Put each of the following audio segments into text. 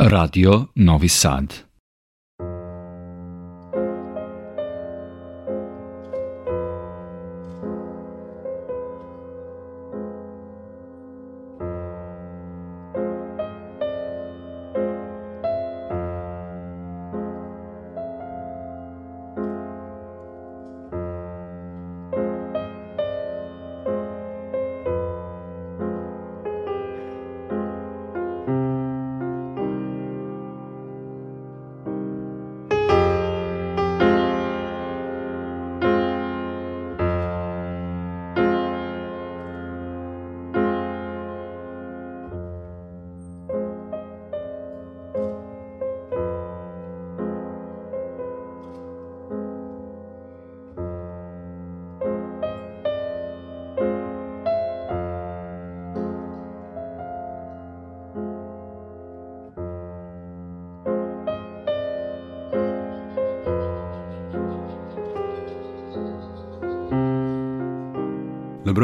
Radio Novi Sad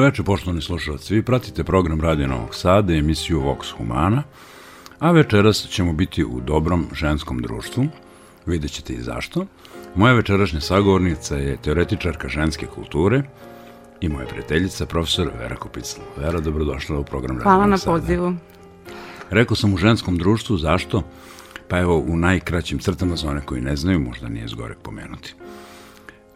Dobroveče, poštovani slušalci. Vi pratite program Radio Novog Sada, emisiju Vox Humana, a večeras ćemo biti u dobrom ženskom društvu. Vidjet ćete i zašto. Moja večerašnja sagovornica je teoretičarka ženske kulture i moja prijateljica, profesor Vera Kopicla. Vera, dobrodošla u program Radio Hvala Novog na Sada. pozivu. Rekao sam u ženskom društvu, zašto? Pa evo, u najkraćim crtama za one koji ne znaju, možda nije zgorek pomenuti.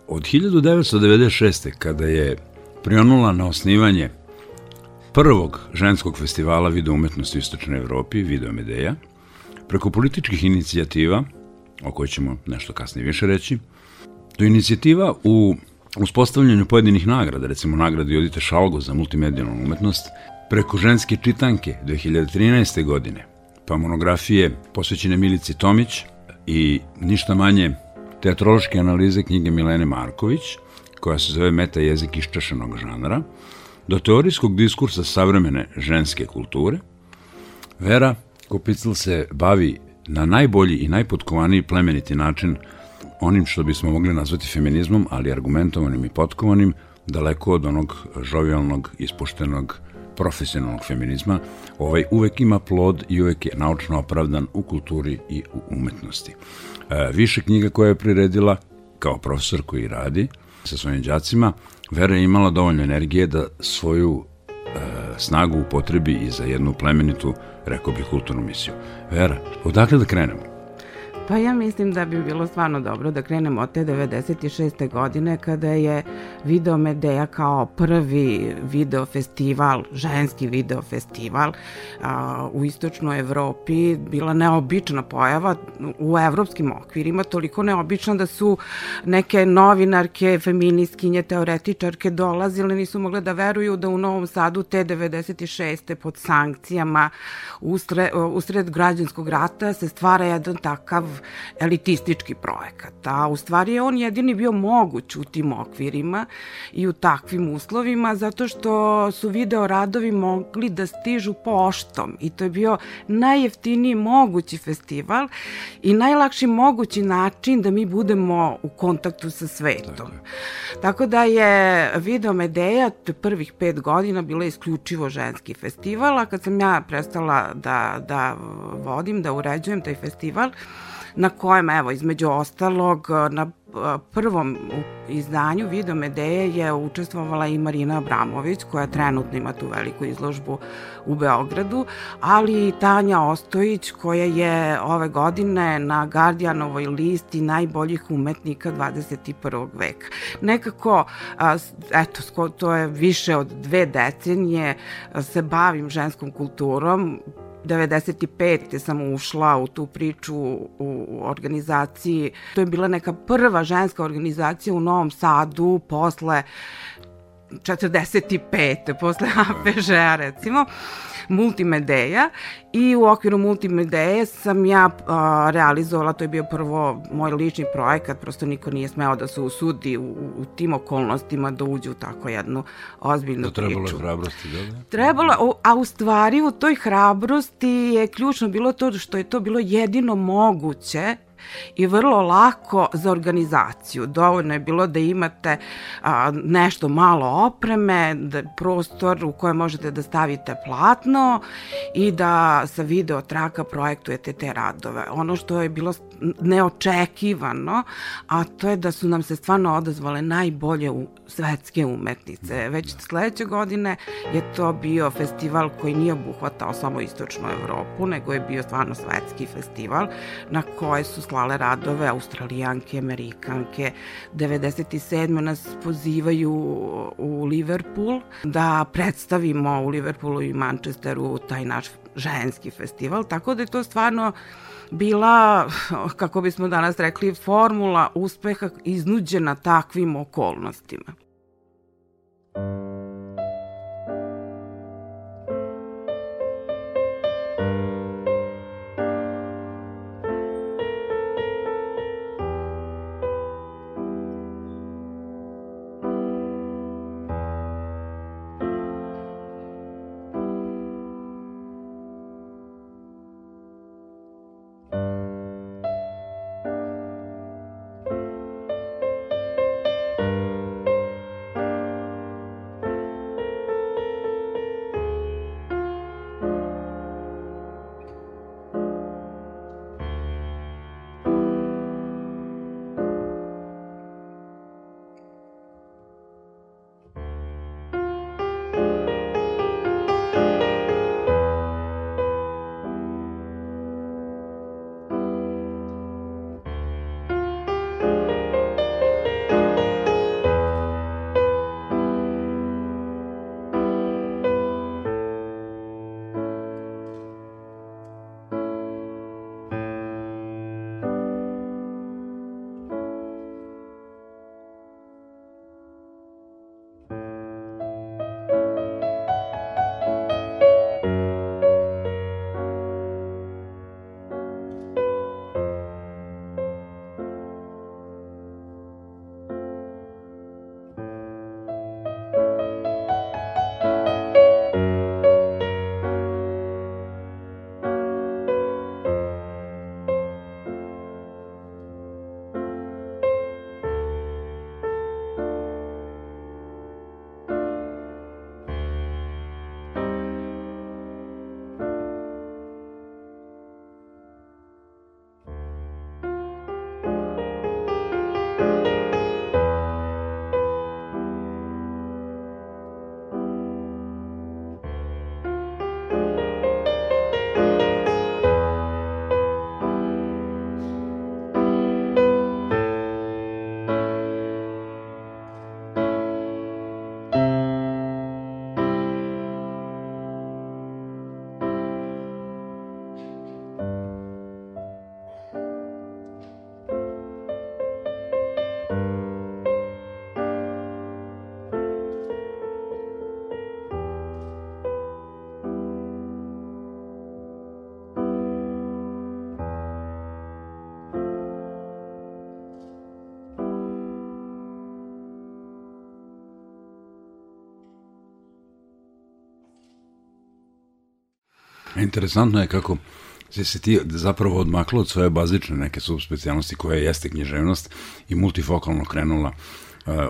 Od 1996. kada je prionula na osnivanje prvog ženskog festivala video umetnosti u Istočnoj Evropi, Video Medeja, preko političkih inicijativa, o kojoj ćemo nešto kasnije više reći, do inicijativa u uspostavljanju pojedinih nagrada, recimo nagrade Jodite Šalgo za multimedijalnu umetnost, preko ženske čitanke 2013. godine, pa monografije posvećene Milici Tomić i ništa manje teatrološke analize knjige Milene Marković, koja se zove Meta jezik iščašanog žanra, do teorijskog diskursa savremene ženske kulture, Vera Kopicl se bavi na najbolji i najpotkovaniji plemeniti način onim što bismo mogli nazvati feminizmom, ali argumentovanim i potkovanim, daleko od onog žovijalnog, ispuštenog, profesionalnog feminizma, ovaj uvek ima plod i uvek je naučno opravdan u kulturi i u umetnosti. E, više knjiga koje je priredila kao profesor koji radi sa svojim đacima, Vera je imala dovoljno energije da svoju e, snagu upotrebi i za jednu plemenitu, rekao bih, kulturnu misiju. Vera, odakle da krenemo? Pa ja mislim da bi bilo stvarno dobro da krenemo od te 96. godine kada je Video Medeja kao prvi video festival, ženski video festival a, u istočnoj Evropi bila neobična pojava u evropskim okvirima, toliko neobična da su neke novinarke, feminiskinje, teoretičarke dolazile, nisu mogle da veruju da u Novom Sadu te 96. pod sankcijama usred, usred građanskog rata se stvara jedan takav elitistički projekat. A u stvari je on jedini bio moguć u tim okvirima i u takvim uslovima zato što su video radovi mogli da stižu poštom i to je bio najjeftiniji mogući festival i najlakši mogući način da mi budemo u kontaktu sa svetom. Tako, Tako da je Video Medeja prvih pet godina bila isključivo ženski festival, a kad sam ja prestala da, da vodim, da uređujem taj festival, na kojem, evo, između ostalog, na prvom izdanju Video Medeje je učestvovala i Marina Abramović, koja trenutno ima tu veliku izložbu u Beogradu, ali i Tanja Ostojić, koja je ove godine na Guardianovoj listi najboljih umetnika 21. veka. Nekako, eto, to je više od dve decenije, se bavim ženskom kulturom, 95. sam ušla u tu priču u organizaciji. To je bila neka prva ženska organizacija u Novom Sadu posle 45. posle APŽ-a recimo multimedeja i u okviru multimedeje sam ja a, realizovala, to je bio prvo moj lični projekat, prosto niko nije smeo da se usudi u, u tim okolnostima da uđe u tako jednu ozbiljnu to priču. trebalo je hrabrosti, da li? Trebalo, a u stvari u toj hrabrosti je ključno bilo to što je to bilo jedino moguće i vrlo lako za organizaciju. Dovoljno je bilo da imate a, nešto malo opreme, da, prostor u kojem možete da stavite platno i da sa video traka projektujete te radove. Ono što je bilo neočekivano, a to je da su nam se stvarno odazvale najbolje u svetske umetnice. Već sledeće godine je to bio festival koji nije obuhvatao samo istočnu Evropu, nego je bio stvarno svetski festival na koje su slale radove australijanke, amerikanke. 97. nas pozivaju u Liverpool da predstavimo u Liverpoolu i Manchesteru taj naš ženski festival, tako da je to stvarno bila, kako bismo danas rekli, formula uspeha iznuđena takvim okolnostima. Interesantno je kako si se ti zapravo odmakla od svoje bazične neke subspecijalnosti koja jeste književnost i multifokalno krenula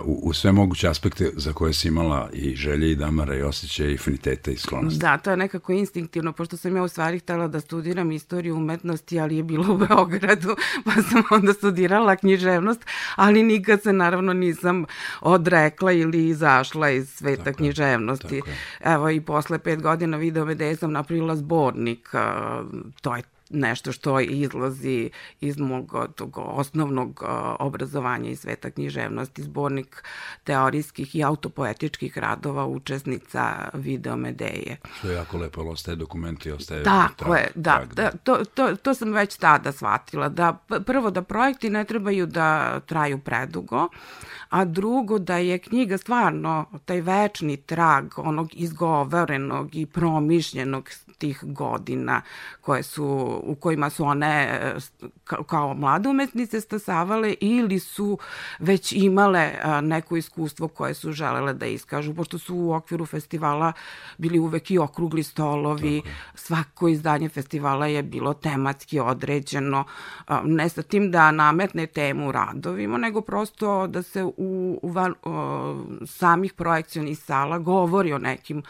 u, u sve moguće aspekte za koje si imala i želje i damara i osjećaje i afiniteta i sklonosti. Da, to je nekako instinktivno, pošto sam ja u stvari htela da studiram istoriju umetnosti, ali je bilo u Beogradu, pa sam onda studirala književnost, ali nikad se naravno nisam odrekla ili izašla iz sveta tako književnosti. Je, Evo i posle pet godina video me da sam napravila zbornik, to je nešto što izlazi iz mog tog osnovnog obrazovanja iz sveta književnosti, zbornik teorijskih i autopoetičkih radova učesnica Videomedeje. Što je jako lepo, ali ostaje dokumenti, ostaje Tako trag, je, da, trag, da. To, to, to sam već tada shvatila, da prvo da projekti ne trebaju da traju predugo, a drugo da je knjiga stvarno taj večni trag onog izgovorenog i promišljenog tih godina koje su u kojima su one kao mlade umetnice stasavale ili su već imale neko iskustvo koje su želele da iskažu, pošto su u okviru festivala bili uvek i okrugli stolovi, Tako. svako izdanje festivala je bilo tematski određeno, ne sa tim da nametne temu radovima, nego prosto da se u, u van, o, samih projekcionih sala govori o nekim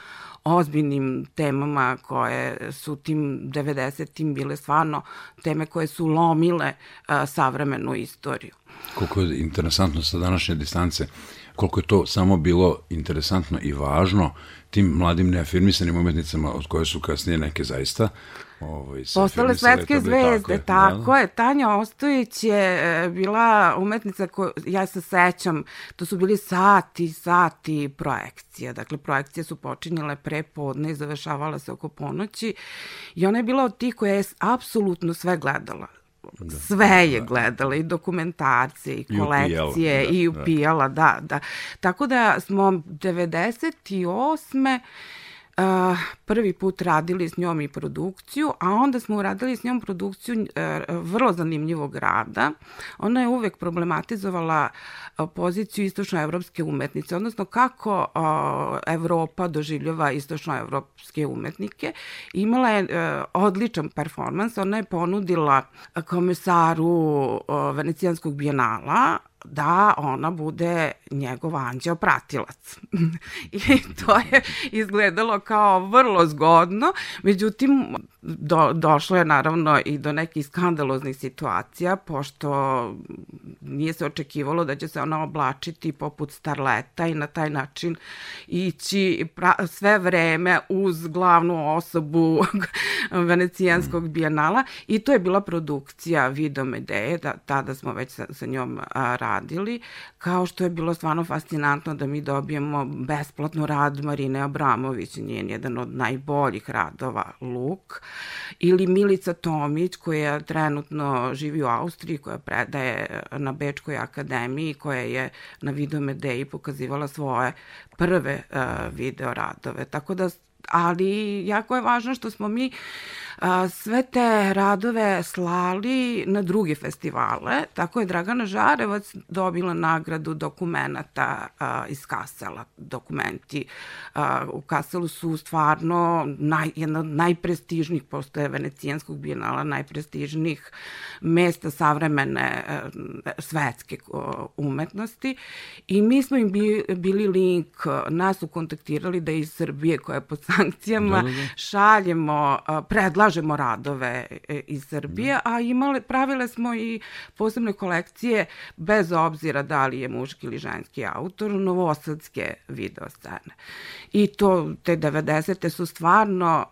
ozbiljnim temama koje su tim 90-im bile stvarno teme koje su lomile a, savremenu istoriju. Koliko je interesantno sa današnje distance, koliko je to samo bilo interesantno i važno tim mladim neafirmisanim umetnicama od koje su kasnije neke zaista Ovaj, Postale svetske zvezde, tako, tako da. je. Tanja Ostojić je e, bila umetnica koju, ja se sećam, to su bili sati, sati projekcija. Dakle, projekcije su počinjale pre podne i završavala se oko ponoći i ona je bila od tih koja je apsolutno sve gledala. Da, sve je da. gledala i dokumentarce i kolekcije i upijala, da, i upijala, da, da. Tako da smo 98 uh, prvi put radili s njom i produkciju, a onda smo uradili s njom produkciju uh, vrlo zanimljivog rada. Ona je uvek problematizovala uh, poziciju istočnoevropske umetnice, odnosno kako uh, Evropa doživljava istočnoevropske umetnike. Imala je odličan performans, ona je ponudila komisaru uh, Venecijanskog bijenala da ona bude njegov anđeo pratilac. I to je izgledalo kao vrlo zgodno, međutim do, došlo je naravno i do nekih skandaloznih situacija, pošto nije se očekivalo da će se ona oblačiti poput starleta i na taj način ići pra, sve vreme uz glavnu osobu venecijanskog bijenala. I to je bila produkcija Video Medeje, da, tada smo već sa, sa njom a, radili, kao što je bilo stvarno fascinantno da mi dobijemo besplatno rad Marine Abramović, njen jedan od najboljih radova, Luk, ili Milica Tomić koja trenutno živi u Austriji, koja predaje na Bečkoj akademiji, koja je na Videomedeji pokazivala svoje prve uh, video radove. Tako da ali jako je važno što smo mi a, sve te radove slali na druge festivale. Tako je Dragana Žarevac dobila nagradu dokumenta a, iz Kasela. Dokumenti a, u Kaselu su stvarno naj, jedna od najprestižnijih, postoje Venecijanskog bijenala, najprestižnijih mesta savremene a, svetske a, umetnosti i mi smo im bili link, nas su kontaktirali da iz Srbije koja je sankcijama, da, da, da. šaljemo, predlažemo radove e, iz Srbije, da. a imale, pravile smo i posebne kolekcije bez obzira da li je muški ili ženski autor, novosadske video scene. I to, te 90. su stvarno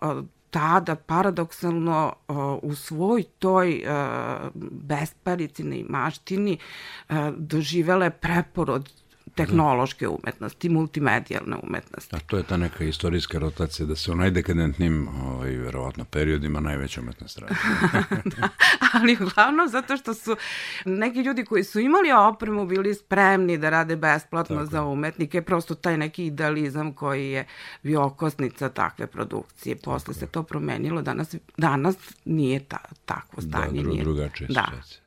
tada paradoksalno u svoj toj besparici i maštini doživele preporod tehnološke umetnosti, multimedijalne umetnosti. A to je ta neka istorijska rotacija da se u najdekadentnim, ovaj, verovatno, periodima najveća umetnost radi. da, ali uglavnom zato što su neki ljudi koji su imali opremu bili spremni da rade besplatno Tako. za umetnike, prosto taj neki idealizam koji je bio okosnica takve produkcije. Posle Tako. se to promenilo, danas, danas nije ta, takvo da, stanje. Da, dru, drugačije da. situacije.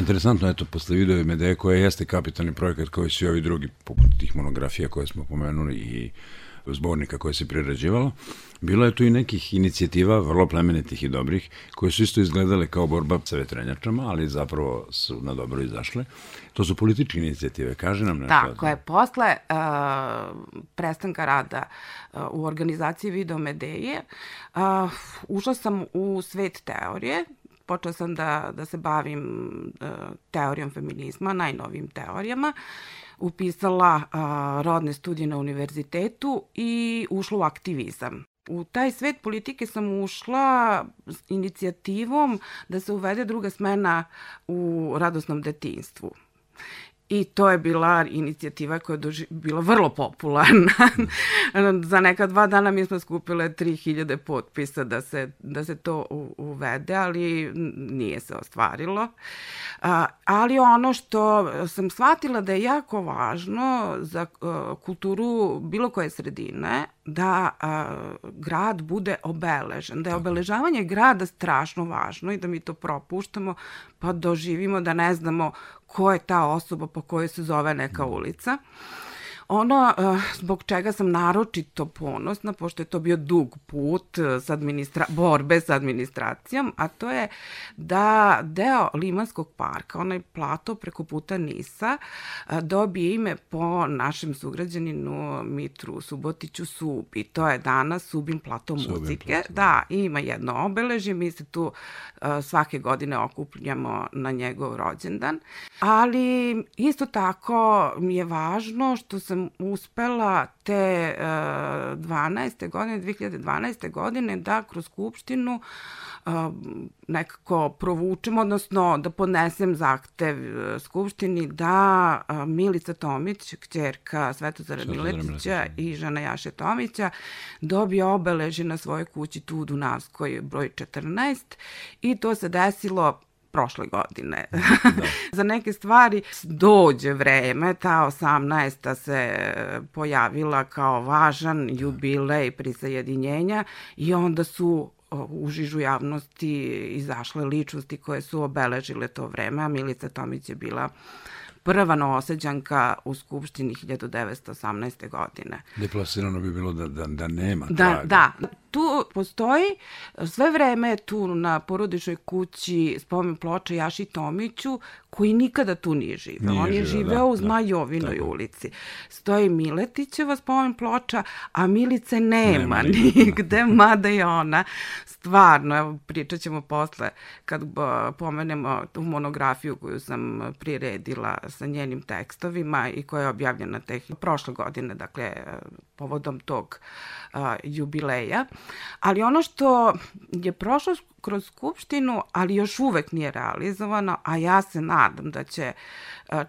Interesantno, eto, posle video Medeje koja jeste kapitalni projekat koji su i ovi drugi, poput tih monografija koje smo pomenuli i zbornika koje se prirađivalo, bilo je tu i nekih inicijativa, vrlo plemenitih i dobrih, koje su isto izgledale kao borba sa vetrenjačama, ali zapravo su na dobro izašle. To su političke inicijative, kaže nam nešto. Tako je, posle uh, prestanka rada uh, u organizaciji Video Medeje, uh, ušla sam u svet teorije, počela sam da, da se bavim uh, teorijom feminizma, najnovim teorijama, upisala uh, rodne studije na univerzitetu i ušla u aktivizam. U taj svet politike sam ušla s inicijativom da se uvede druga smena u radosnom detinstvu. I to je bila inicijativa koja je bila vrlo popularna. Za neka dva dana mi smo skupile 3000 potpisa da se, da se to uvede, ali nije se ostvarilo. Ali ono što sam shvatila da je jako važno za kulturu bilo koje sredine, da a, grad bude obeležen, da je obeležavanje grada strašno važno i da mi to propuštamo pa doživimo da ne znamo ko je ta osoba po kojoj se zove neka ulica. Ono uh, zbog čega sam naročito ponosna, pošto je to bio dug put uh, s administra borbe sa administracijom, a to je da deo Limanskog parka, onaj plato preko puta Nisa, uh, dobije ime po našem sugrađaninu Mitru Subotiću Subi. To je danas Subin plato Subin muzike. Plato. Da, ima jedno obeležje, mi se tu svake godine okupljamo na njegov rođendan. Ali isto tako mi je važno što sam uspela te uh, 12. godine, 2012. godine da kroz Skupštinu uh, nekako provučem, odnosno da podnesem zahtev uh, Skupštini da uh, Milica Tomić, kćerka Svetozara Miletića i žena Jaše Tomića, dobije obeleži na svojoj kući tu u Dunavskoj broj 14 i to se desilo prošle godine. Da. Za neke stvari dođe vreme, ta 18. se pojavila kao važan jubilej prisajedinjenja i onda su u žižu javnosti izašle ličnosti koje su obeležile to vreme, a Milica Tomić je bila prva novoseđanka u Skupštini 1918. godine. Deplasirano bi bilo da, da, da nema da, traga. Da, tu postoji, sve vreme tu na porodičnoj kući spomen ploča Jaši Tomiću, koji nikada tu nije živeo. Nije On je živeo da, u da. Zmajovinoj da, ulici. Stoji Miletićeva spomen ploča, a Milice nema, nema nigde, mada je ona stvarno, evo pričat ćemo posle kad pomenemo tu monografiju koju sam priredila sa njenim tekstovima i koja je objavljena teh prošle godine, dakle povodom tog a, jubileja. Ali ono što je prošlo kroz Skupštinu, ali još uvek nije realizovano, a ja se nadam da će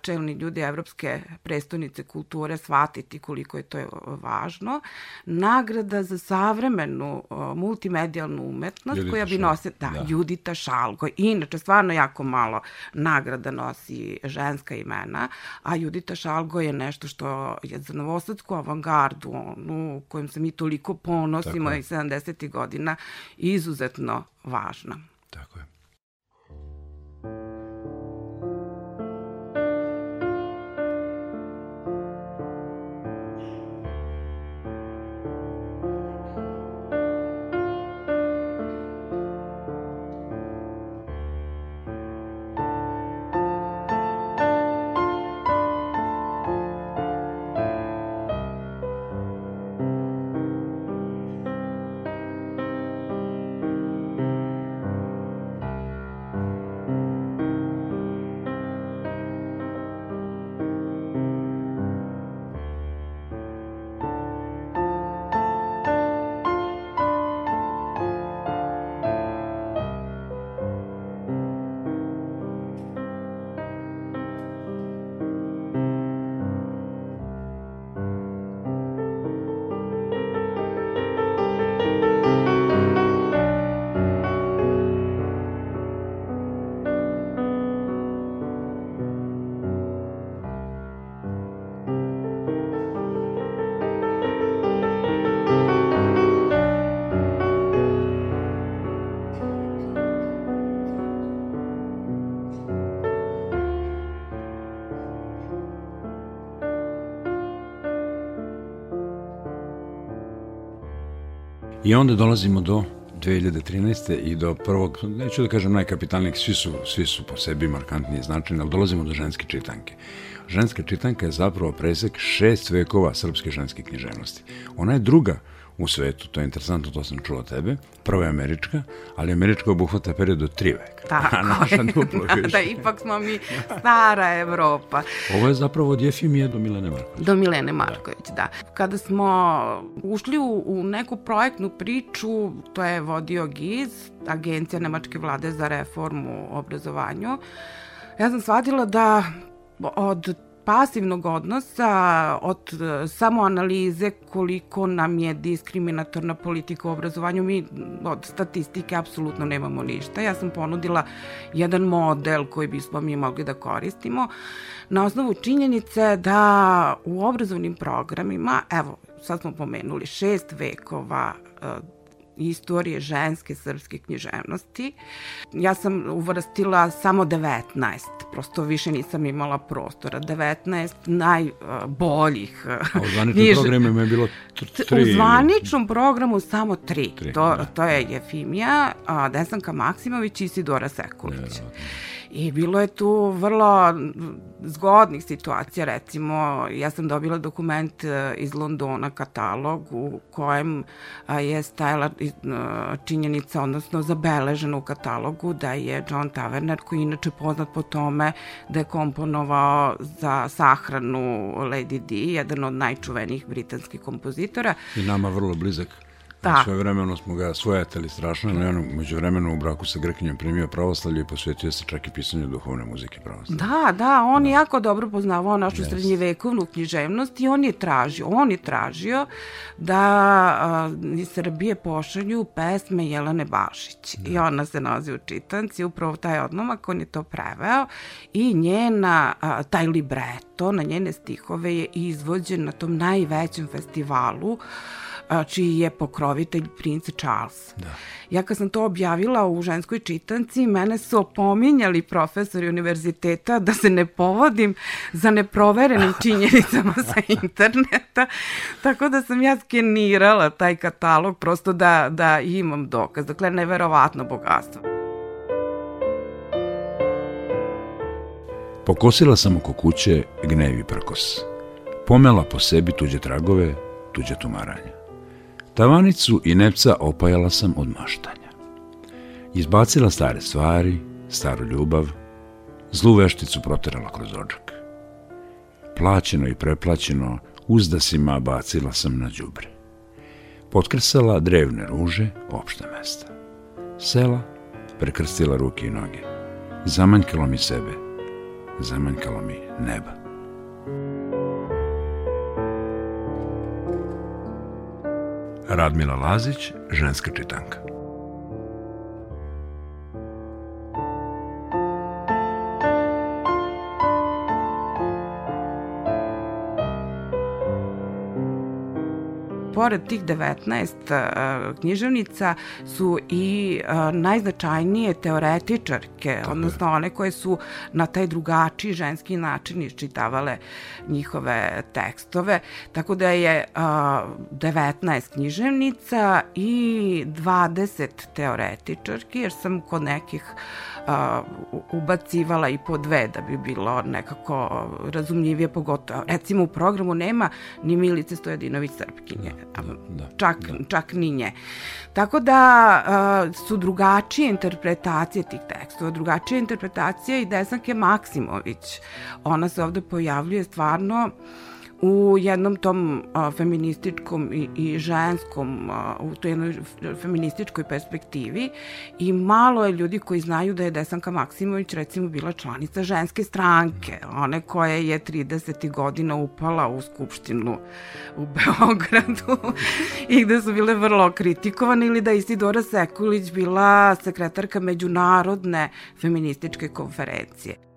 čelni ljudi Evropske prestonice kulture shvatiti koliko je to važno. Nagrada za savremenu multimedijalnu umetnost Judita koja bi nosila, da, da, Judita Šalgo. Inače, stvarno jako malo nagrada nosi ženska imena, a Judita Šalgo je nešto što je za novosadsku avangardu, onu kojom se mi toliko ponosimo i 70. godina, izuzetno važna. Tako je. I onda dolazimo do 2013. i do prvog, neću da kažem najkapitalnijeg, svi su, svi su po sebi markantni i značajni, ali dolazimo do ženske čitanke. Ženska čitanka je zapravo presek šest vekova srpske ženske književnosti. Ona je druga u svetu, to je interesantno, to sam čuo od tebe. Prva je američka, ali američka obuhvata period od tri veka. Tako a naša duplo da, više. Da, ipak smo mi stara Evropa. Ovo je zapravo od Jefimije do Milene Marković. Do Milene Marković, da. da. Kada smo ušli u, u neku projektnu priču, to je vodio GIZ, Agencija Nemačke vlade za reformu u obrazovanju, ja sam shvatila da od pasivnog odnosa, od e, samoanalize koliko nam je diskriminatorna politika u obrazovanju, mi od statistike apsolutno nemamo ništa. Ja sam ponudila jedan model koji bismo mi mogli da koristimo na osnovu činjenice da u obrazovnim programima, evo, sad smo pomenuli šest vekova e, istorije ženske srpske književnosti. Ja sam uvrstila samo 19, prosto više nisam imala prostora. 19 najboljih A u zvaničnom programu je bilo tri. U zvaničnom programu samo tri. tri to, da. to je Jefimija, Desanka Maksimović i Isidora Sekulić. Ne, I bilo je tu vrlo zgodnih situacija, recimo, ja sam dobila dokument e, iz Londona, katalog, u kojem je stajala e, činjenica, odnosno zabeleženo u katalogu da je John Taverner, koji je inače poznat po tome da je komponovao za sahranu Lady Di, jedan od najčuvenijih britanskih kompozitora. I nama vrlo blizak. Da. Sve vremeno smo ga svojateli strašno, ali on među vremenu u braku sa Grkinjom primio pravoslavlje i posvetio se čak i pisanju duhovne muzike pravoslavlje. Da, da, on da. je jako dobro poznavao našu yes. srednjevekovnu književnost i on je tražio, on je tražio da a, iz Srbije pošalju pesme Jelene Bašić. Da. I ona se nalazi u čitanci, upravo taj odnomak, on je to preveo i njena, a, taj libreto na njene stihove je izvođen na tom najvećem festivalu čiji je pokrovitelj princ Charles. Da. Ja kad sam to objavila u ženskoj čitanci, mene su opominjali profesori univerziteta da se ne povodim za neproverenim činjenicama sa interneta, tako da sam ja skenirala taj katalog prosto da, da imam dokaz. Dakle, neverovatno bogatstvo. Pokosila sam oko kuće gnevi prkos. Pomela po sebi tuđe tragove, tuđe tumaranja. Tavanicu i nepca opajala sam od maštanja. Izbacila stare stvari, staru ljubav, zlu vešticu proterala kroz ođak. Plaćeno i preplaćeno uzdasima bacila sam na đubre. Potkrsala drevne ruže, opšta mesta. Sela, prekrstila ruke i noge. Zamanjkalo mi sebe, zamanjkalo mi neba. Radmila Lazić, ženska čitanka. Pored tih 19 književnica su i najznačajnije teoretičarke, Tako odnosno je. one koje su na taj drugačiji ženski način iščitavale njihove tekstove, tako da je 19 književnica i 20 teoretičarki, jer sam kod nekih uh, ubacivala i po dve da bi bilo nekako razumljivije pogotovo. Recimo u programu nema ni Milice Stojadinović Srpkinje, da, da, da, čak, da. čak ni nje. Tako da uh, su drugačije interpretacije tih tekstova, drugačija interpretacija i Desanke Maksimović. Ona se ovde pojavljuje stvarno u jednom tom a, feminističkom i, i ženskom, a, u toj jednoj feminističkoj perspektivi i malo je ljudi koji znaju da je Desanka Maksimović recimo bila članica ženske stranke, one koje je 30. godina upala u Skupštinu u Beogradu i gde su bile vrlo kritikovane ili da je Isidora Sekulić bila sekretarka međunarodne feminističke konferencije.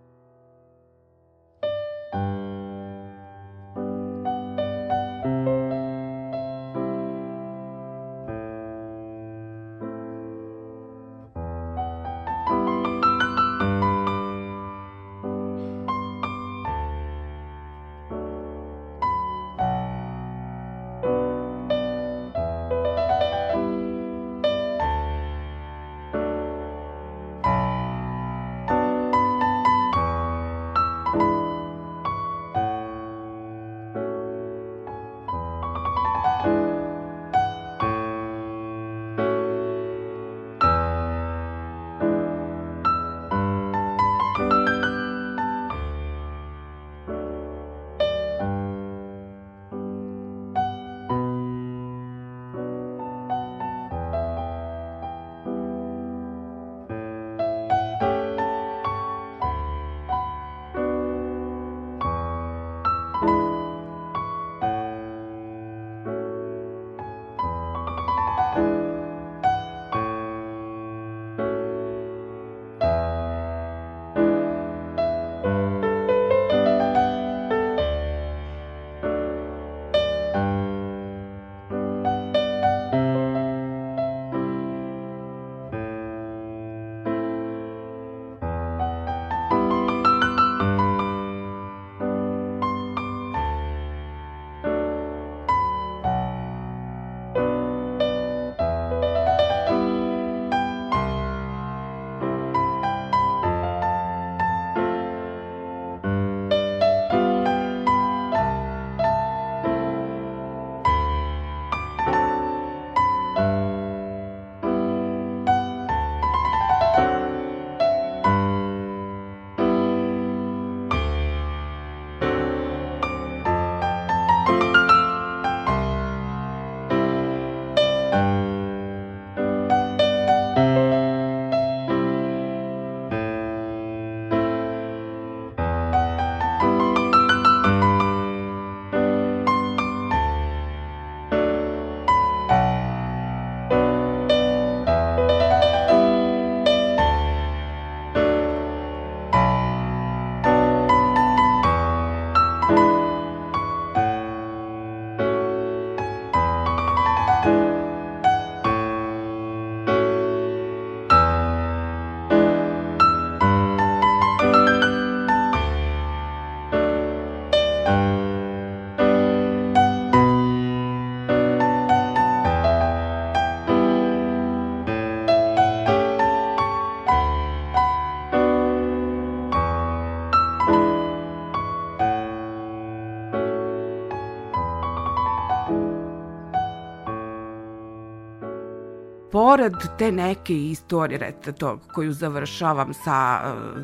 Pored te neke istorije, rete to, koju završavam sa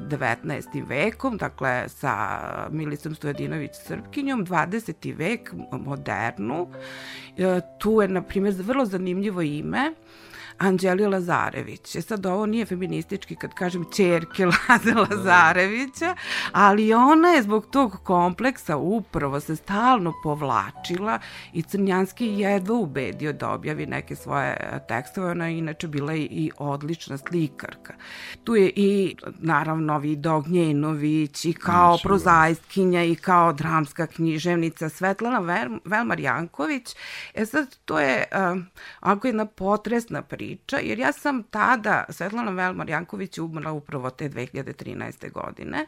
19. vekom, dakle sa Milicom Stojadinović Srpkinjom, 20. vek, modernu, tu je, na primjer, vrlo zanimljivo ime, Anđeli Lazarević. E sad ovo nije feministički kad kažem čerke Laze Lazarevića, ali ona je zbog tog kompleksa upravo se stalno povlačila i Crnjanski jedva ubedio da objavi neke svoje tekstove. Ona je inače bila i odlična slikarka. Tu je i naravno Vido Gnjenović i kao znači, prozaistkinja i kao dramska književnica Svetlana Velmar Janković. E sad to je uh, ako jedna potresna priča priča, jer ja sam tada, Svetlana Velmar Janković je umrla upravo te 2013. godine,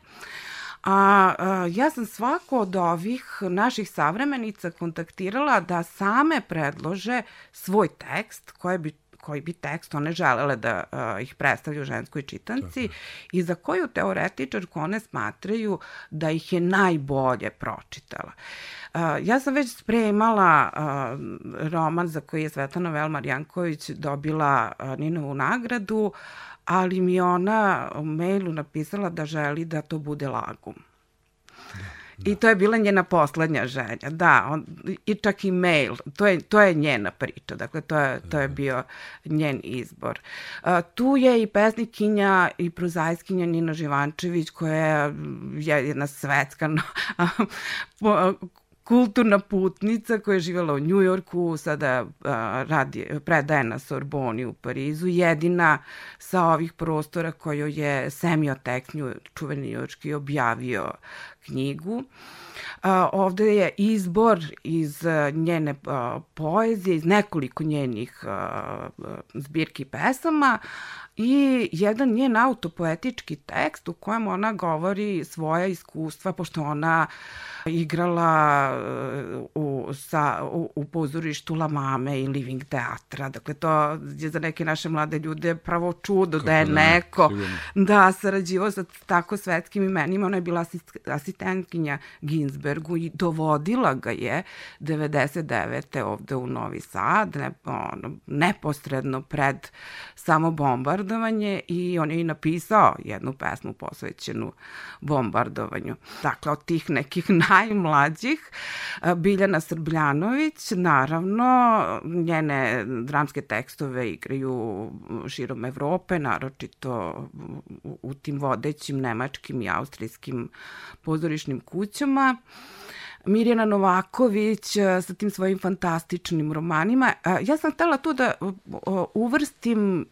A, a ja sam svako od ovih naših savremenica kontaktirala da same predlože svoj tekst koje bi koji bi tekst one želele da uh, ih predstavljaju ženskoj čitanci Tako. i za koju teoretičarku one smatraju da ih je najbolje pročitala. Uh, ja sam već spremala uh, roman za koji je Svetlana Velmar Janković dobila uh, Ninovu nagradu, ali mi ona u mailu napisala da želi da to bude lagum. Da. I to je bila njena poslednja želja, da, on, i čak i mail, to je, to je njena priča, dakle to je, to je bio njen izbor. Uh, tu je i pesnikinja i prozajskinja Nina Živančević koja je jedna svetska no, kulturna putnica koja je živjela u Njujorku, sada a, radi, predaje na Sorboni u Parizu, jedina sa ovih prostora koju je Semiotek, čuveni njujorski, objavio knjigu. A, ovde je izbor iz njene a, poezije, iz nekoliko njenih a, zbirki pesama, i jedan njen autopoetički tekst u kojem ona govori svoja iskustva, pošto ona igrala uh, u, sa, u, u pozorištu La Mame i Living teatra. Dakle, to je za neke naše mlade ljude pravo čudo Kako da je da neko ne, da sarađivao sa tako svetskim imenima. Ona je bila asist, asistentkinja Ginsbergu i dovodila ga je 99. ovde u Novi Sad, ne, ono, neposredno pred samo bombardovanje i on je i napisao jednu pesmu posvećenu bombardovanju. Dakle, od tih nekih najmlađih, Biljana Srbljanović, naravno, njene dramske tekstove igraju širom Evrope, naročito u tim vodećim nemačkim i austrijskim pozorišnim kućama. Mirjana Novaković sa tim svojim fantastičnim romanima. Ja sam htela tu da uvrstim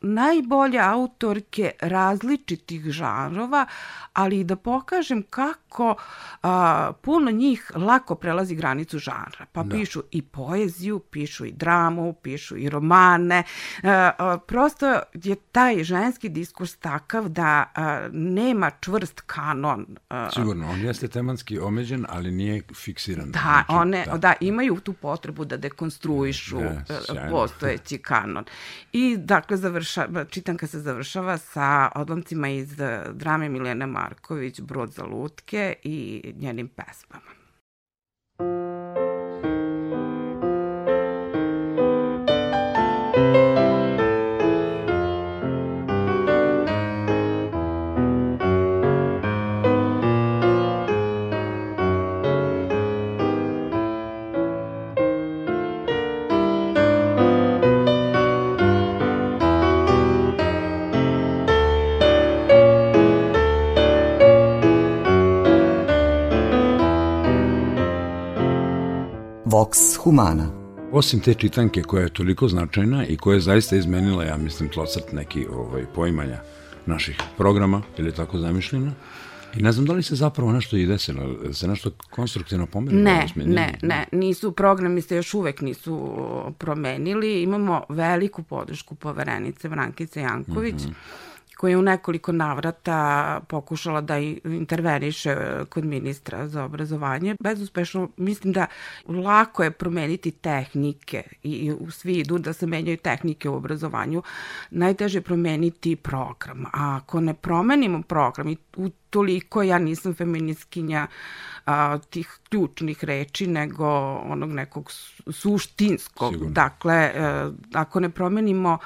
najbolje autorke različitih žanrova, ali i da pokažem kako a, puno njih lako prelazi granicu žanra. Pa da. pišu i poeziju, pišu i dramu, pišu i romane. A, a, prosto je taj ženski diskurs takav da a, nema čvrst kanon. A, Sigurno, on jeste tematski omeđen, ali nije fiksiran. Da, znači, one, da. da, imaju tu potrebu da dekonstruišu yes, postojeći kanon. I dakle, završa, čitanka se završava sa odlomcima iz drame Miljene Marković, Brod za lutke i njenim pesmama. Vox Humana. Osim te čitanke koja je toliko značajna i koja je zaista izmenila, ja mislim, tlocrt neki ovaj, poimanja naših programa, ili tako zamišljeno, I ne znam da li se zapravo nešto i desilo, se nešto konstruktivno pomerilo? Ne, ne, ne, nisu, programi se još uvek nisu promenili, imamo veliku podršku poverenice Vrankice Janković, mm -hmm koja je u nekoliko navrata pokušala da interveniše kod ministra za obrazovanje. Bezuspešno mislim da lako je promeniti tehnike i svi idu da se menjaju tehnike u obrazovanju. Najteže je promeniti program. A ako ne promenimo program i u toliko ja nisam feministkinja a, tih ključnih reči, nego onog nekog suštinskog. Sigurno. Dakle, a, e, ako ne promenimo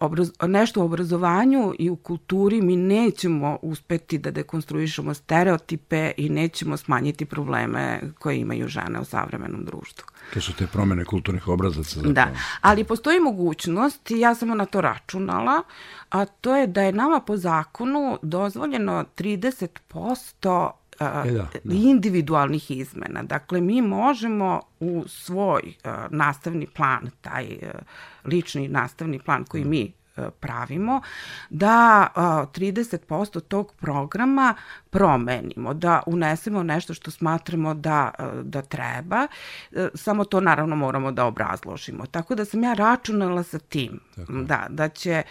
obraz, nešto u obrazovanju i u kulturi mi nećemo uspeti da dekonstruišemo stereotipe i nećemo smanjiti probleme koje imaju žene u savremenom društvu. To su te promene kulturnih obrazaca. Zapravo. Da, ali postoji mogućnost, i ja sam na to računala, a to je da je nama po zakonu dozvoljeno 30% e, da, da. individualnih izmena. Dakle, mi možemo u svoj uh, nastavni plan, taj uh, lični nastavni plan koji mi pravimo, da 30% tog programa promenimo, da unesemo nešto što smatramo da, da treba, e, samo to naravno moramo da obrazložimo. Tako da sam ja računala sa tim, Tako. da, da će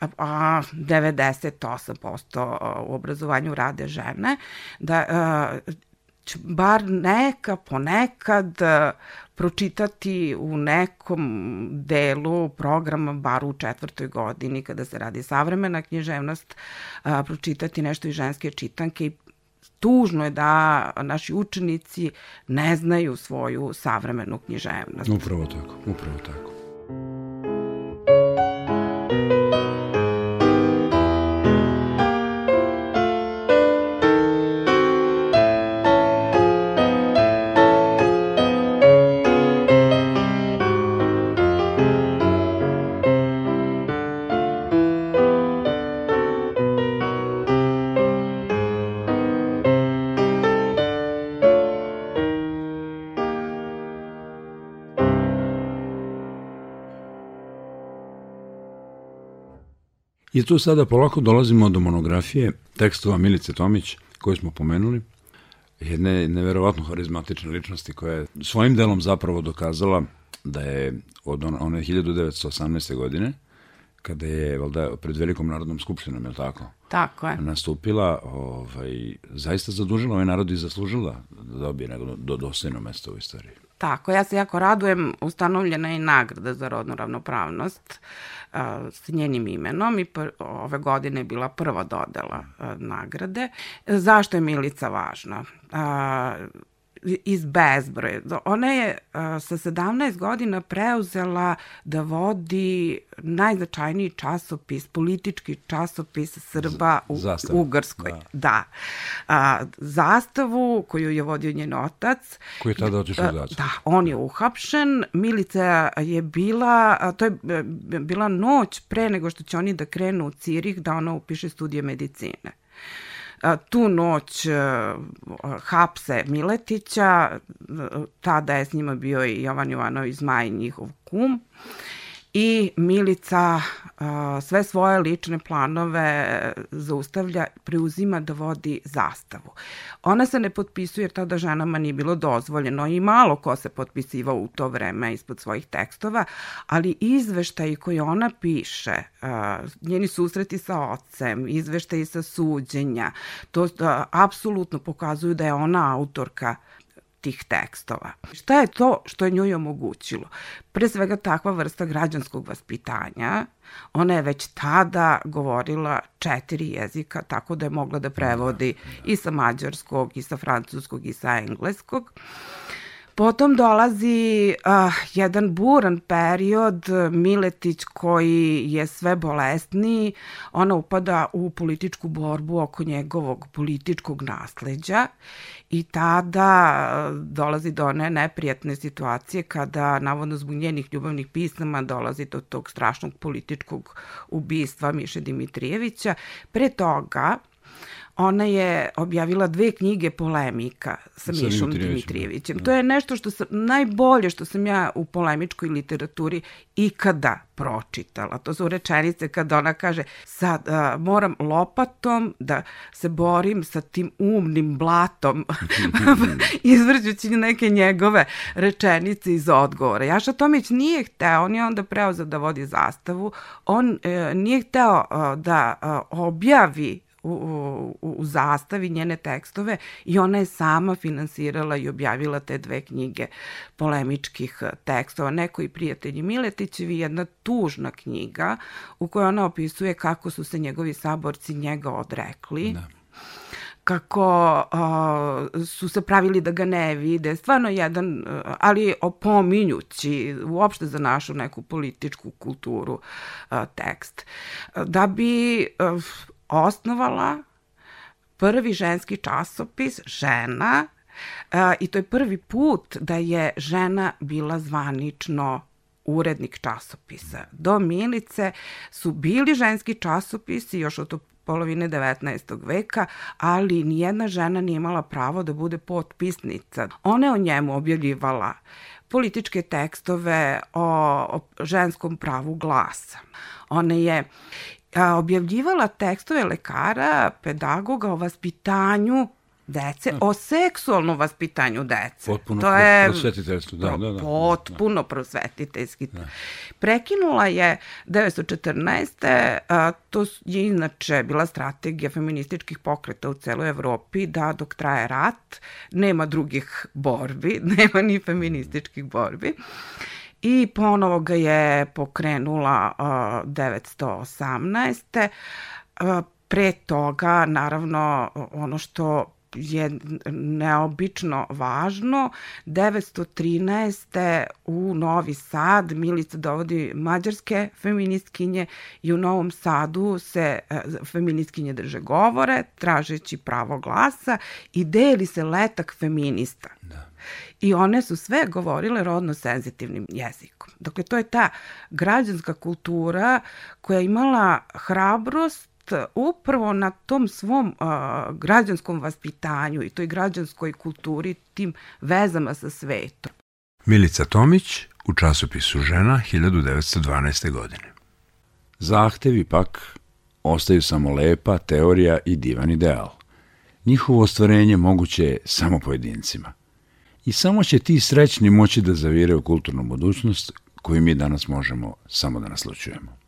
a, 98% u obrazovanju rade žene, da a, bar neka ponekad pročitati u nekom delu programa, bar u četvrtoj godini, kada se radi savremena književnost, a, pročitati nešto iz ženske čitanke i tužno je da naši učenici ne znaju svoju savremenu književnost. Upravo tako, upravo tako. I tu sada polako dolazimo do monografije tekstova Milice Tomić, koju smo pomenuli, jedne neverovatno harizmatične ličnosti koja je svojim delom zapravo dokazala da je od one 1918. godine, kada je valda, pred Velikom narodnom skupštinom, je li tako? Tako je. Nastupila, ovaj, zaista zadužila ovaj narod i zaslužila da dobije nego do dostojno mesto u istoriji. Tako, ja se jako radujem, ustanovljena je nagrada za rodnu ravnopravnost a, s njenim imenom i pr, ove godine je bila prva dodela a, nagrade. Zašto je Milica važna? A, iz bezbroje. Ona je a, sa 17 godina preuzela da vodi najznačajniji časopis, politički časopis Srba u Zastav. Ugarskoj. Da. da. A, zastavu koju je vodio njen otac. Koji je tada otišao u zastav. Da, on je uhapšen. Milica je bila, to je bila noć pre nego što će oni da krenu u Cirih da ona upiše studije medicine tu noć hapse Miletića, tada je s njima bio i Jovan Jovanović Zmaj, njihov kum i Milica sve svoje lične planove zaustavlja, preuzima da vodi zastavu. Ona se ne potpisuje jer tada ženama nije bilo dozvoljeno i malo ko se potpisivao u to vreme ispod svojih tekstova, ali izveštaji koje ona piše, njeni susreti sa ocem, izveštaji sa suđenja, to apsolutno pokazuju da je ona autorka tih tekstova. Šta je to što je njoj omogućilo? Pre svega takva vrsta građanskog vaspitanja. Ona je već tada govorila četiri jezika, tako da je mogla da prevodi i sa mađarskog, i sa francuskog, i sa engleskog. Potom dolazi uh, jedan buran period, Miletić koji je sve bolesniji, ona upada u političku borbu oko njegovog političkog nasleđa i tada dolazi do one neprijatne situacije kada navodno zbog njenih ljubavnih pisama dolazi do tog strašnog političkog ubistva Miše Dimitrijevića. Pre toga ona je objavila dve knjige polemika sa, sa Mišom Dimitrijevićem. Da. To je nešto što sam, najbolje što sam ja u polemičkoj literaturi ikada pročitala. To su rečenice kada ona kaže sad a, moram lopatom da se borim sa tim umnim blatom izvrđući neke njegove rečenice iz odgovora. Jaša Tomić nije hteo, on je onda preuzeo da vodi zastavu, on e, nije hteo a, da a, objavi u, u, u zastavi njene tekstove i ona je sama finansirala i objavila te dve knjige polemičkih tekstova. Neko i prijatelji Miletićevi, jedna tužna knjiga u kojoj ona opisuje kako su se njegovi saborci njega odrekli. Da kako uh, su se pravili da ga ne vide, stvarno jedan, uh, ali opominjući uopšte za našu neku političku kulturu uh, tekst. Da bi uh, osnovala prvi ženski časopis Žena e, i to je prvi put da je žena bila zvanično urednik časopisa. Do Milice su bili ženski časopisi još od polovine 19. veka, ali nijedna žena nije imala pravo da bude potpisnica. Ona je o njemu objavljivala političke tekstove o, o ženskom pravu glasa. Ona je objavljivala tekstove lekara, pedagoga o vaspitanju dece, da. o seksualnom vaspitanju dece. Potpuno to je, prosvetiteljstvo, da, da, da. Potpuno da. prosvetiteljski. Da. Prekinula je 1914. A, to je inače bila strategija feminističkih pokreta u celoj Evropi da dok traje rat nema drugih borbi, nema ni feminističkih borbi i ponovo ga je pokrenula uh, 918. Uh, pre toga, naravno, ono što je neobično važno. 913. u Novi Sad Milica dovodi mađarske feministkinje i u Novom Sadu se uh, feministkinje drže govore, tražeći pravo glasa i deli se letak feminista. Da i one su sve govorile rodno senzitivnim jezikom. Dakle, to je ta građanska kultura koja je imala hrabrost upravo na tom svom uh, građanskom vaspitanju i toj građanskoj kulturi, tim vezama sa svetom. Milica Tomić u časopisu Žena 1912. godine. Zahtevi pak ostaju samo lepa teorija i divan ideal. Njihovo ostvarenje moguće je samo pojedincima – I samo će ti srećni moći da zavire u kulturnu budućnost koju mi danas možemo samo da naslučujemo.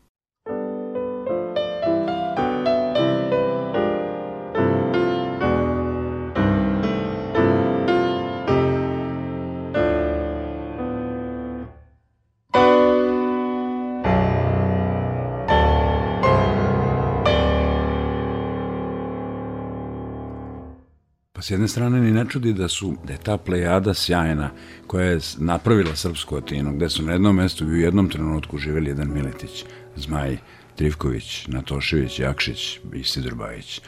Jedne strane ni ne čudi da su, da je ta plejada sjajna koja je napravila srpsku Atinu, gde su na jednom mestu i u jednom trenutku živeli jedan Miletić, Zmaj, Trivković, Natošević, Jakšić i Sidor Bajić.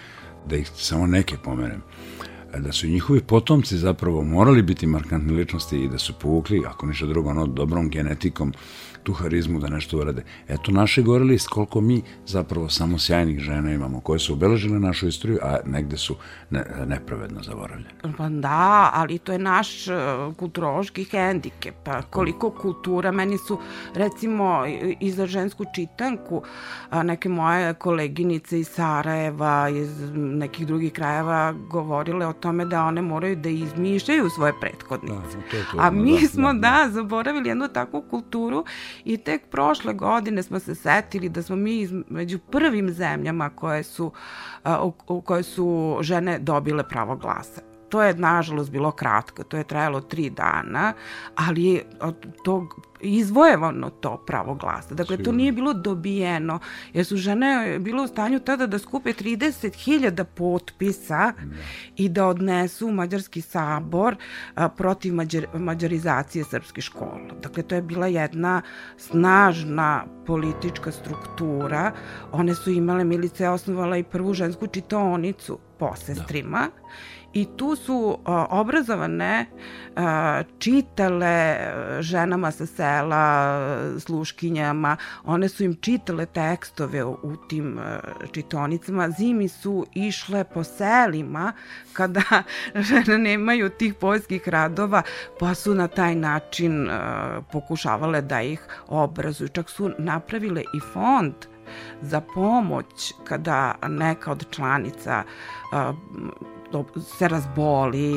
Da ih samo neke pomenem da su njihovi potomci zapravo morali biti markantne ličnosti i da su povukli, ako ništa drugo, ono dobrom genetikom tu harizmu da nešto urade. Eto naše gorelist koliko mi zapravo samo sjajnih žena imamo koje su obeležile našu istoriju, a negde su ne, nepravedno zaboravljene. Pa da, ali to je naš uh, kulturološki hendikep. Pa koliko kultura, meni su recimo i za žensku čitanku a, neke moje koleginice iz Sarajeva, iz nekih drugih krajeva govorile o tome da one moraju da izmišljaju svoje prethodnice. Da, to je to, a mi da, smo, da, da, zaboravili jednu takvu kulturu i tek prošle godine smo se setili da smo mi među prvim zemljama koje su, koje su žene dobile pravo glasa. To je, nažalost, bilo kratko, to je trajalo tri dana, ali od tog izvojevano to pravo glasa. Dakle, Sigurno. to nije bilo dobijeno, jer su žene bilo u stanju tada da skupe 30.000 potpisa da. i da odnesu u Mađarski sabor a, protiv mađar, mađarizacije srpskih škola. Dakle, to je bila jedna snažna politička struktura. One su imale, Milica je osnovala i prvu žensku čitaonicu posestrima. Da i tu su obrazovane čitale ženama sa sela, sluškinjama, one su im čitale tekstove u tim čitonicama, zimi su išle po selima kada žene nemaju tih poljskih radova, pa su na taj način pokušavale da ih obrazuju. Čak su napravile i fond za pomoć kada neka od članica se razboli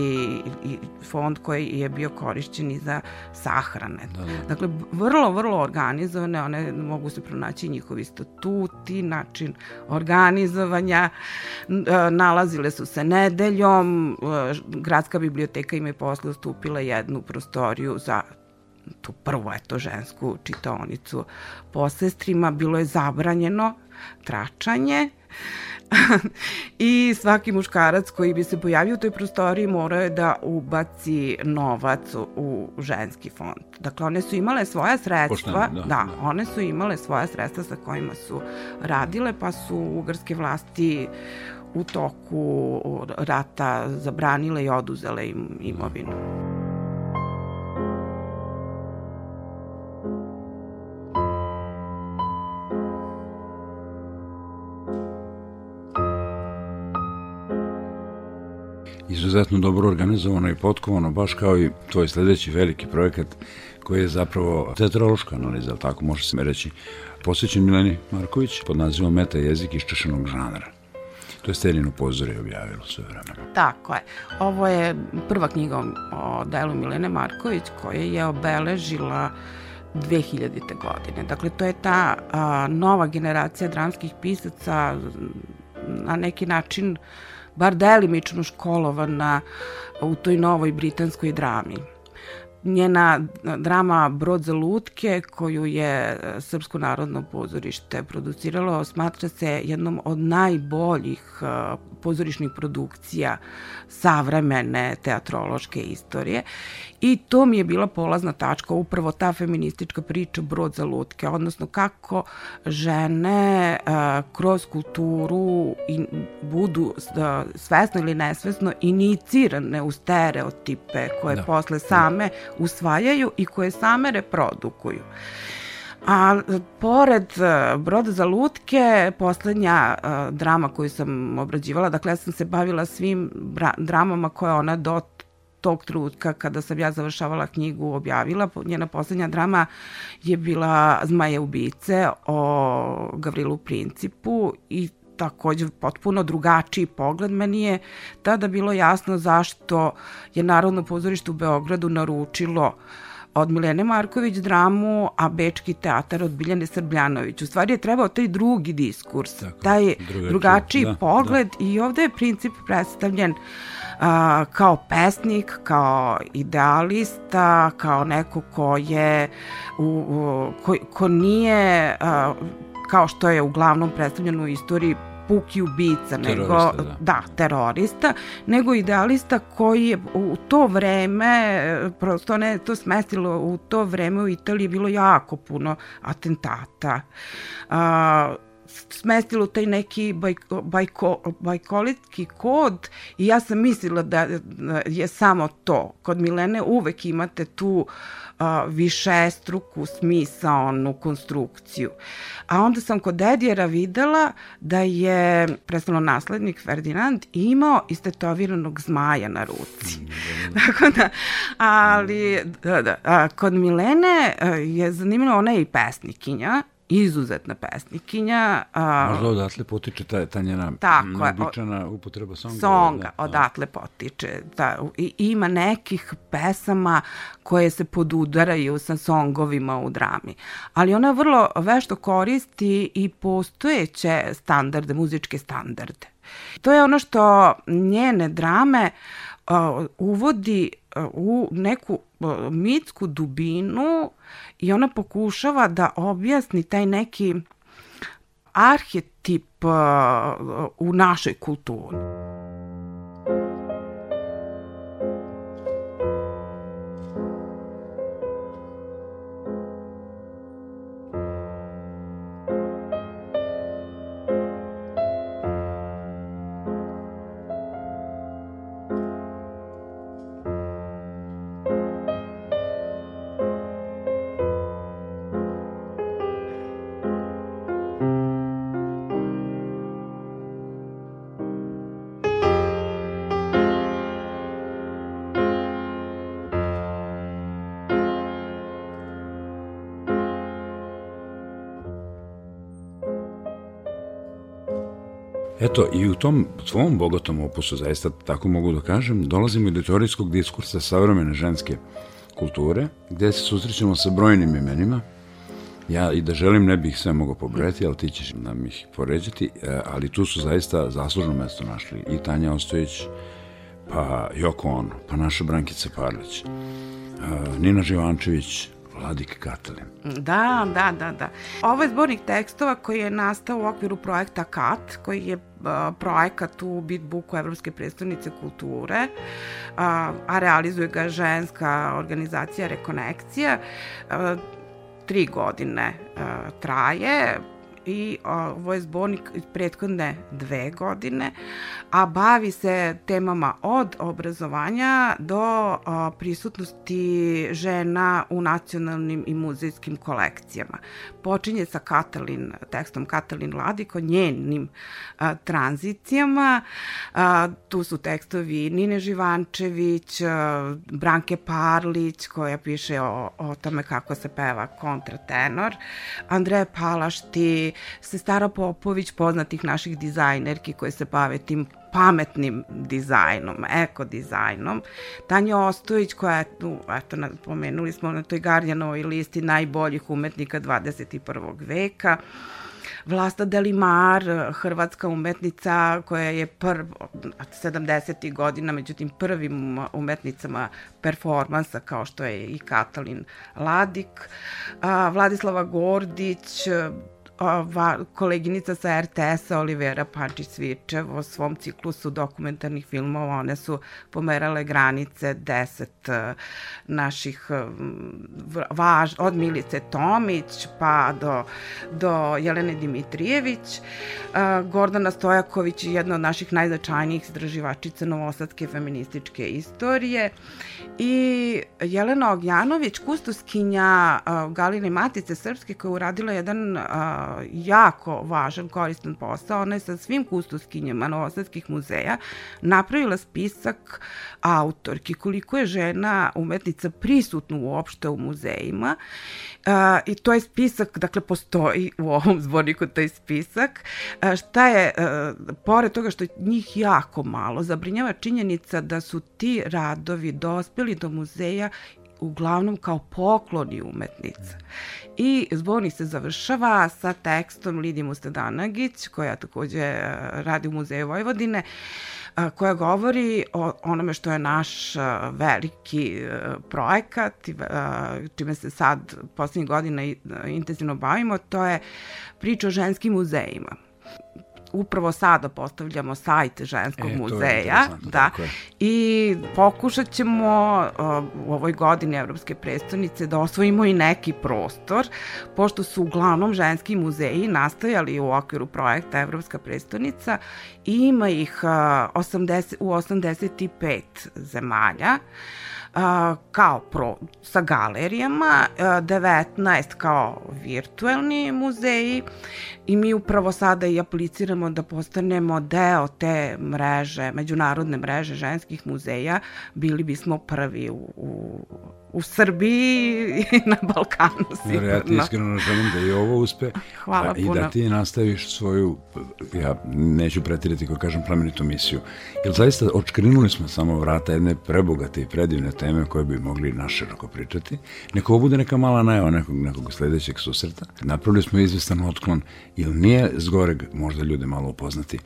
i fond koji je bio korišćen i za sahrane. Da, da. Dakle, vrlo, vrlo organizovane, one mogu se pronaći njihovi statuti, način organizovanja, nalazile su se nedeljom, gradska biblioteka im je posle ustupila jednu prostoriju za tu prvu eto žensku čitaonicu po sestrima, bilo je zabranjeno tračanje i svaki muškarac koji bi se pojavio u toj prostoriji morao je da ubaci novac u ženski fond. Dakle, one su imale svoja sredstva, Pošteno, da, da, da, one su imale svoja sredstva sa kojima su radile, pa su ugarske vlasti u toku rata zabranile i oduzele im imovinu. Izuzetno dobro organizovano i potkovano, baš kao i tvoj sledeći veliki projekat koji je zapravo teatrološka analiza, ali tako može se reći, posvećen Mileni Marković pod nazivom Meta jezik iščešenog žanra. To je Stelino pozore objavilo sve vremena. Tako je. Ovo je prva knjiga o delu Milene Marković koja je obeležila 2000. godine. Dakle, to je ta a, nova generacija dramskih pisaca na neki način uh, bar delimično školovana u toj novoj britanskoj drami. Njena drama Brod za lutke, koju je Srpsko narodno pozorište produciralo, smatra se jednom od najboljih pozorišnih produkcija savremene teatrološke istorije i to mi je bila polazna tačka, upravo ta feministička priča Brod za lutke, odnosno kako žene kroz kulturu i budu svesno ili nesvesno inicirane u stereotipe koje da. posle same usvajaju i koje same reprodukuju. A pored e, Broda za lutke, poslednja uh, drama koju sam obrađivala, dakle ja sam se bavila svim dramama koje ona do tog trutka kada sam ja završavala knjigu objavila. Njena poslednja drama je bila Zmaje ubice o Gavrilu Principu i takođe potpuno drugačiji pogled. Meni je tada bilo jasno zašto je Narodno pozorište u Beogradu naručilo od Milene Marković dramu, a Bečki teatar od Biljane Srbljanović. U stvari je trebao taj drugi diskurs, Tako, taj drugačiji, drugačiji da, pogled da. i ovde je princip predstavljen a, kao pesnik, kao idealista, kao neko ko je u, u, ko, ko nije a, kao što je uglavnom predstavljeno u istoriji puki ubica, nego, da. da, terorista, nego idealista koji je u to vreme, prosto ne to smestilo, u to vreme u Italiji bilo jako puno atentata. A, smestilo taj neki bajko, bajko, bajkolitski kod i ja sam mislila da je samo to. Kod Milene uvek imate tu uh, a, višestruku smisaonu konstrukciju. A onda sam kod Edijera videla da je predstavno naslednik Ferdinand imao istetoviranog zmaja na ruci. Mm, Tako da, ali da, da, a, kod Milene a, je zanimljivo, ona je i pesnikinja izuzetna pesnikinja. A, Možda odatle potiče ta, ta njena tako neobičana upotreba songa. Songa, da, da. odatle potiče. Da, i, ima nekih pesama koje se podudaraju sa songovima u drami. Ali ona vrlo vešto koristi i postojeće standarde, muzičke standarde. To je ono što njene drame uh, uvodi u neku mitsku dubinu i ona pokušava da objasni taj neki arhetip u našoj kulturi. Eto, i u tom svom bogatom opusu, zaista tako mogu da kažem, dolazimo i do teorijskog diskursa savremene ženske kulture, gde se susrećemo sa brojnim imenima. Ja i da želim ne bih sve mogao pobrojati, ali ti ćeš nam ih poređati, e, ali tu su zaista zaslužno mesto našli i Tanja Ostojić, pa Joko Ono, pa naša Brankica Parlić, e, Nina Živančević, Vladik Katalin. Da, da, da, da. Ovo je zbornik tekstova koji je nastao u okviru projekta KAT, koji je projekat u Bitbooku Evropske predstavnice kulture, a realizuje ga ženska organizacija Rekonekcija. tri godine traje, i ovo je zbornik prethodne dve godine, a bavi se temama od obrazovanja do prisutnosti žena u nacionalnim i muzejskim kolekcijama. Počinje sa Katalin, tekstom Katalin Ladiko, njenim a, tranzicijama. A, tu su tekstovi Nine Živančević, a, Branke Parlić, koja piše o, o tome kako se peva kontratenor, Andreja Palašti, Sestara Popović, poznatih naših dizajnerki koje se bave tim pametnim dizajnom, eko dizajnom. Tanja Ostojić koja je, tu, eto, pomenuli smo na toj Garjanovoj listi najboljih umetnika 21. veka. Vlasta Delimar, hrvatska umetnica koja je prv, 70. godina, međutim prvim umetnicama performansa kao što je i Katalin Ladik, Vladislava Gordić, ova koleginica sa RTS-a Olivera Pančić-Svičev o svom ciklusu dokumentarnih filmova, one su pomerale granice deset e, naših e, važ, od Milice Tomić pa do, do Jelene Dimitrijević. E, Gordana Stojaković je jedna od naših najznačajnijih istraživačica novosadske feminističke istorije i Jelena Ognjanović, kustoskinja Galine Matice Srpske koja je uradila jedan jako važan, koristan posao. Ona je sa svim kustoskinjama Novosadskih muzeja napravila spisak autorki, koliko je žena umetnica prisutna uopšte u muzejima Uh, I to je spisak, dakle postoji u ovom zborniku taj spisak. Uh, šta je, uh, pored toga što je njih jako malo, zabrinjava činjenica da su ti radovi dospeli do muzeja uglavnom kao pokloni umetnica. I zbornik se završava sa tekstom Lidije Mustadanagić, koja takođe e, radi u Muzeju Vojvodine, e, koja govori o onome što je naš e, veliki projekat, čime se sad poslednjih godina intenzivno bavimo, to je priča o ženskim muzejima upravo sada postavljamo sajt ženskog e, muzeja. Da. I pokušat ćemo uh, u ovoj godini Evropske predstavnice da osvojimo i neki prostor, pošto su uglavnom ženski muzeji nastajali u okviru projekta Evropska predstavnica i ima ih uh, 80, u 85 zemalja. Uh, kao pro, sa galerijama, 19 kao virtuelni muzeji i mi upravo sada i apliciramo da postanemo deo te mreže, međunarodne mreže ženskih muzeja, bili bismo prvi u, u u Srbiji i na Balkanu sigurno. Ja ti iskreno želim da i ovo uspe Hvala a, puno. i da ti nastaviš svoju, ja neću pretirati ko kažem plamenitu misiju. Jer zaista očkrinuli smo samo vrata jedne prebogate i predivne teme koje bi mogli naširoko pričati. Neko ovo bude neka mala najava nekog, nekog sledećeg susreta. Napravili smo izvestan otklon, ili nije zgoreg možda ljude malo upoznati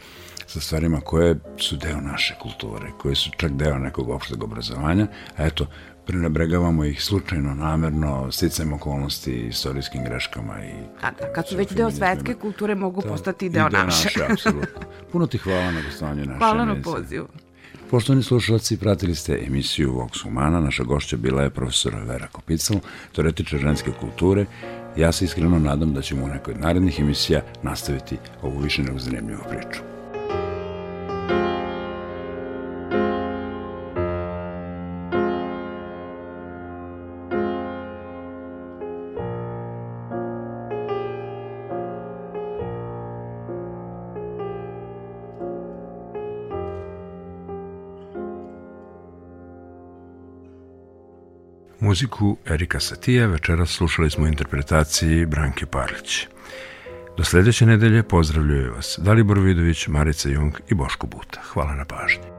sa stvarima koje su deo naše kulture, koje su čak deo nekog opšteg obrazovanja, a eto, prenebregavamo ih slučajno, namerno, sticajem okolnosti, istorijskim greškama i... Da, da, kad su već deo svetske kulture, mogu da, postati deo, deo naše. naše apsolutno. Puno ti hvala na gostovanju naše Hvala na pozivu. Poštovani slušalci, pratili ste emisiju Vox Humana. Naša gošća bila je profesora Vera Kopical, teoretičar ženske kulture. Ja se iskreno nadam da ćemo u nekoj od narednih emisija nastaviti ovu više nego zanimljivu priču. Muziku Erika Satija večeras slušali smo interpretaciji Branke Parlić. Do sledeće nedelje pozdravljaju vas Dalibor Vidović, Marica Jung i Boško Buta. Hvala na pažnji.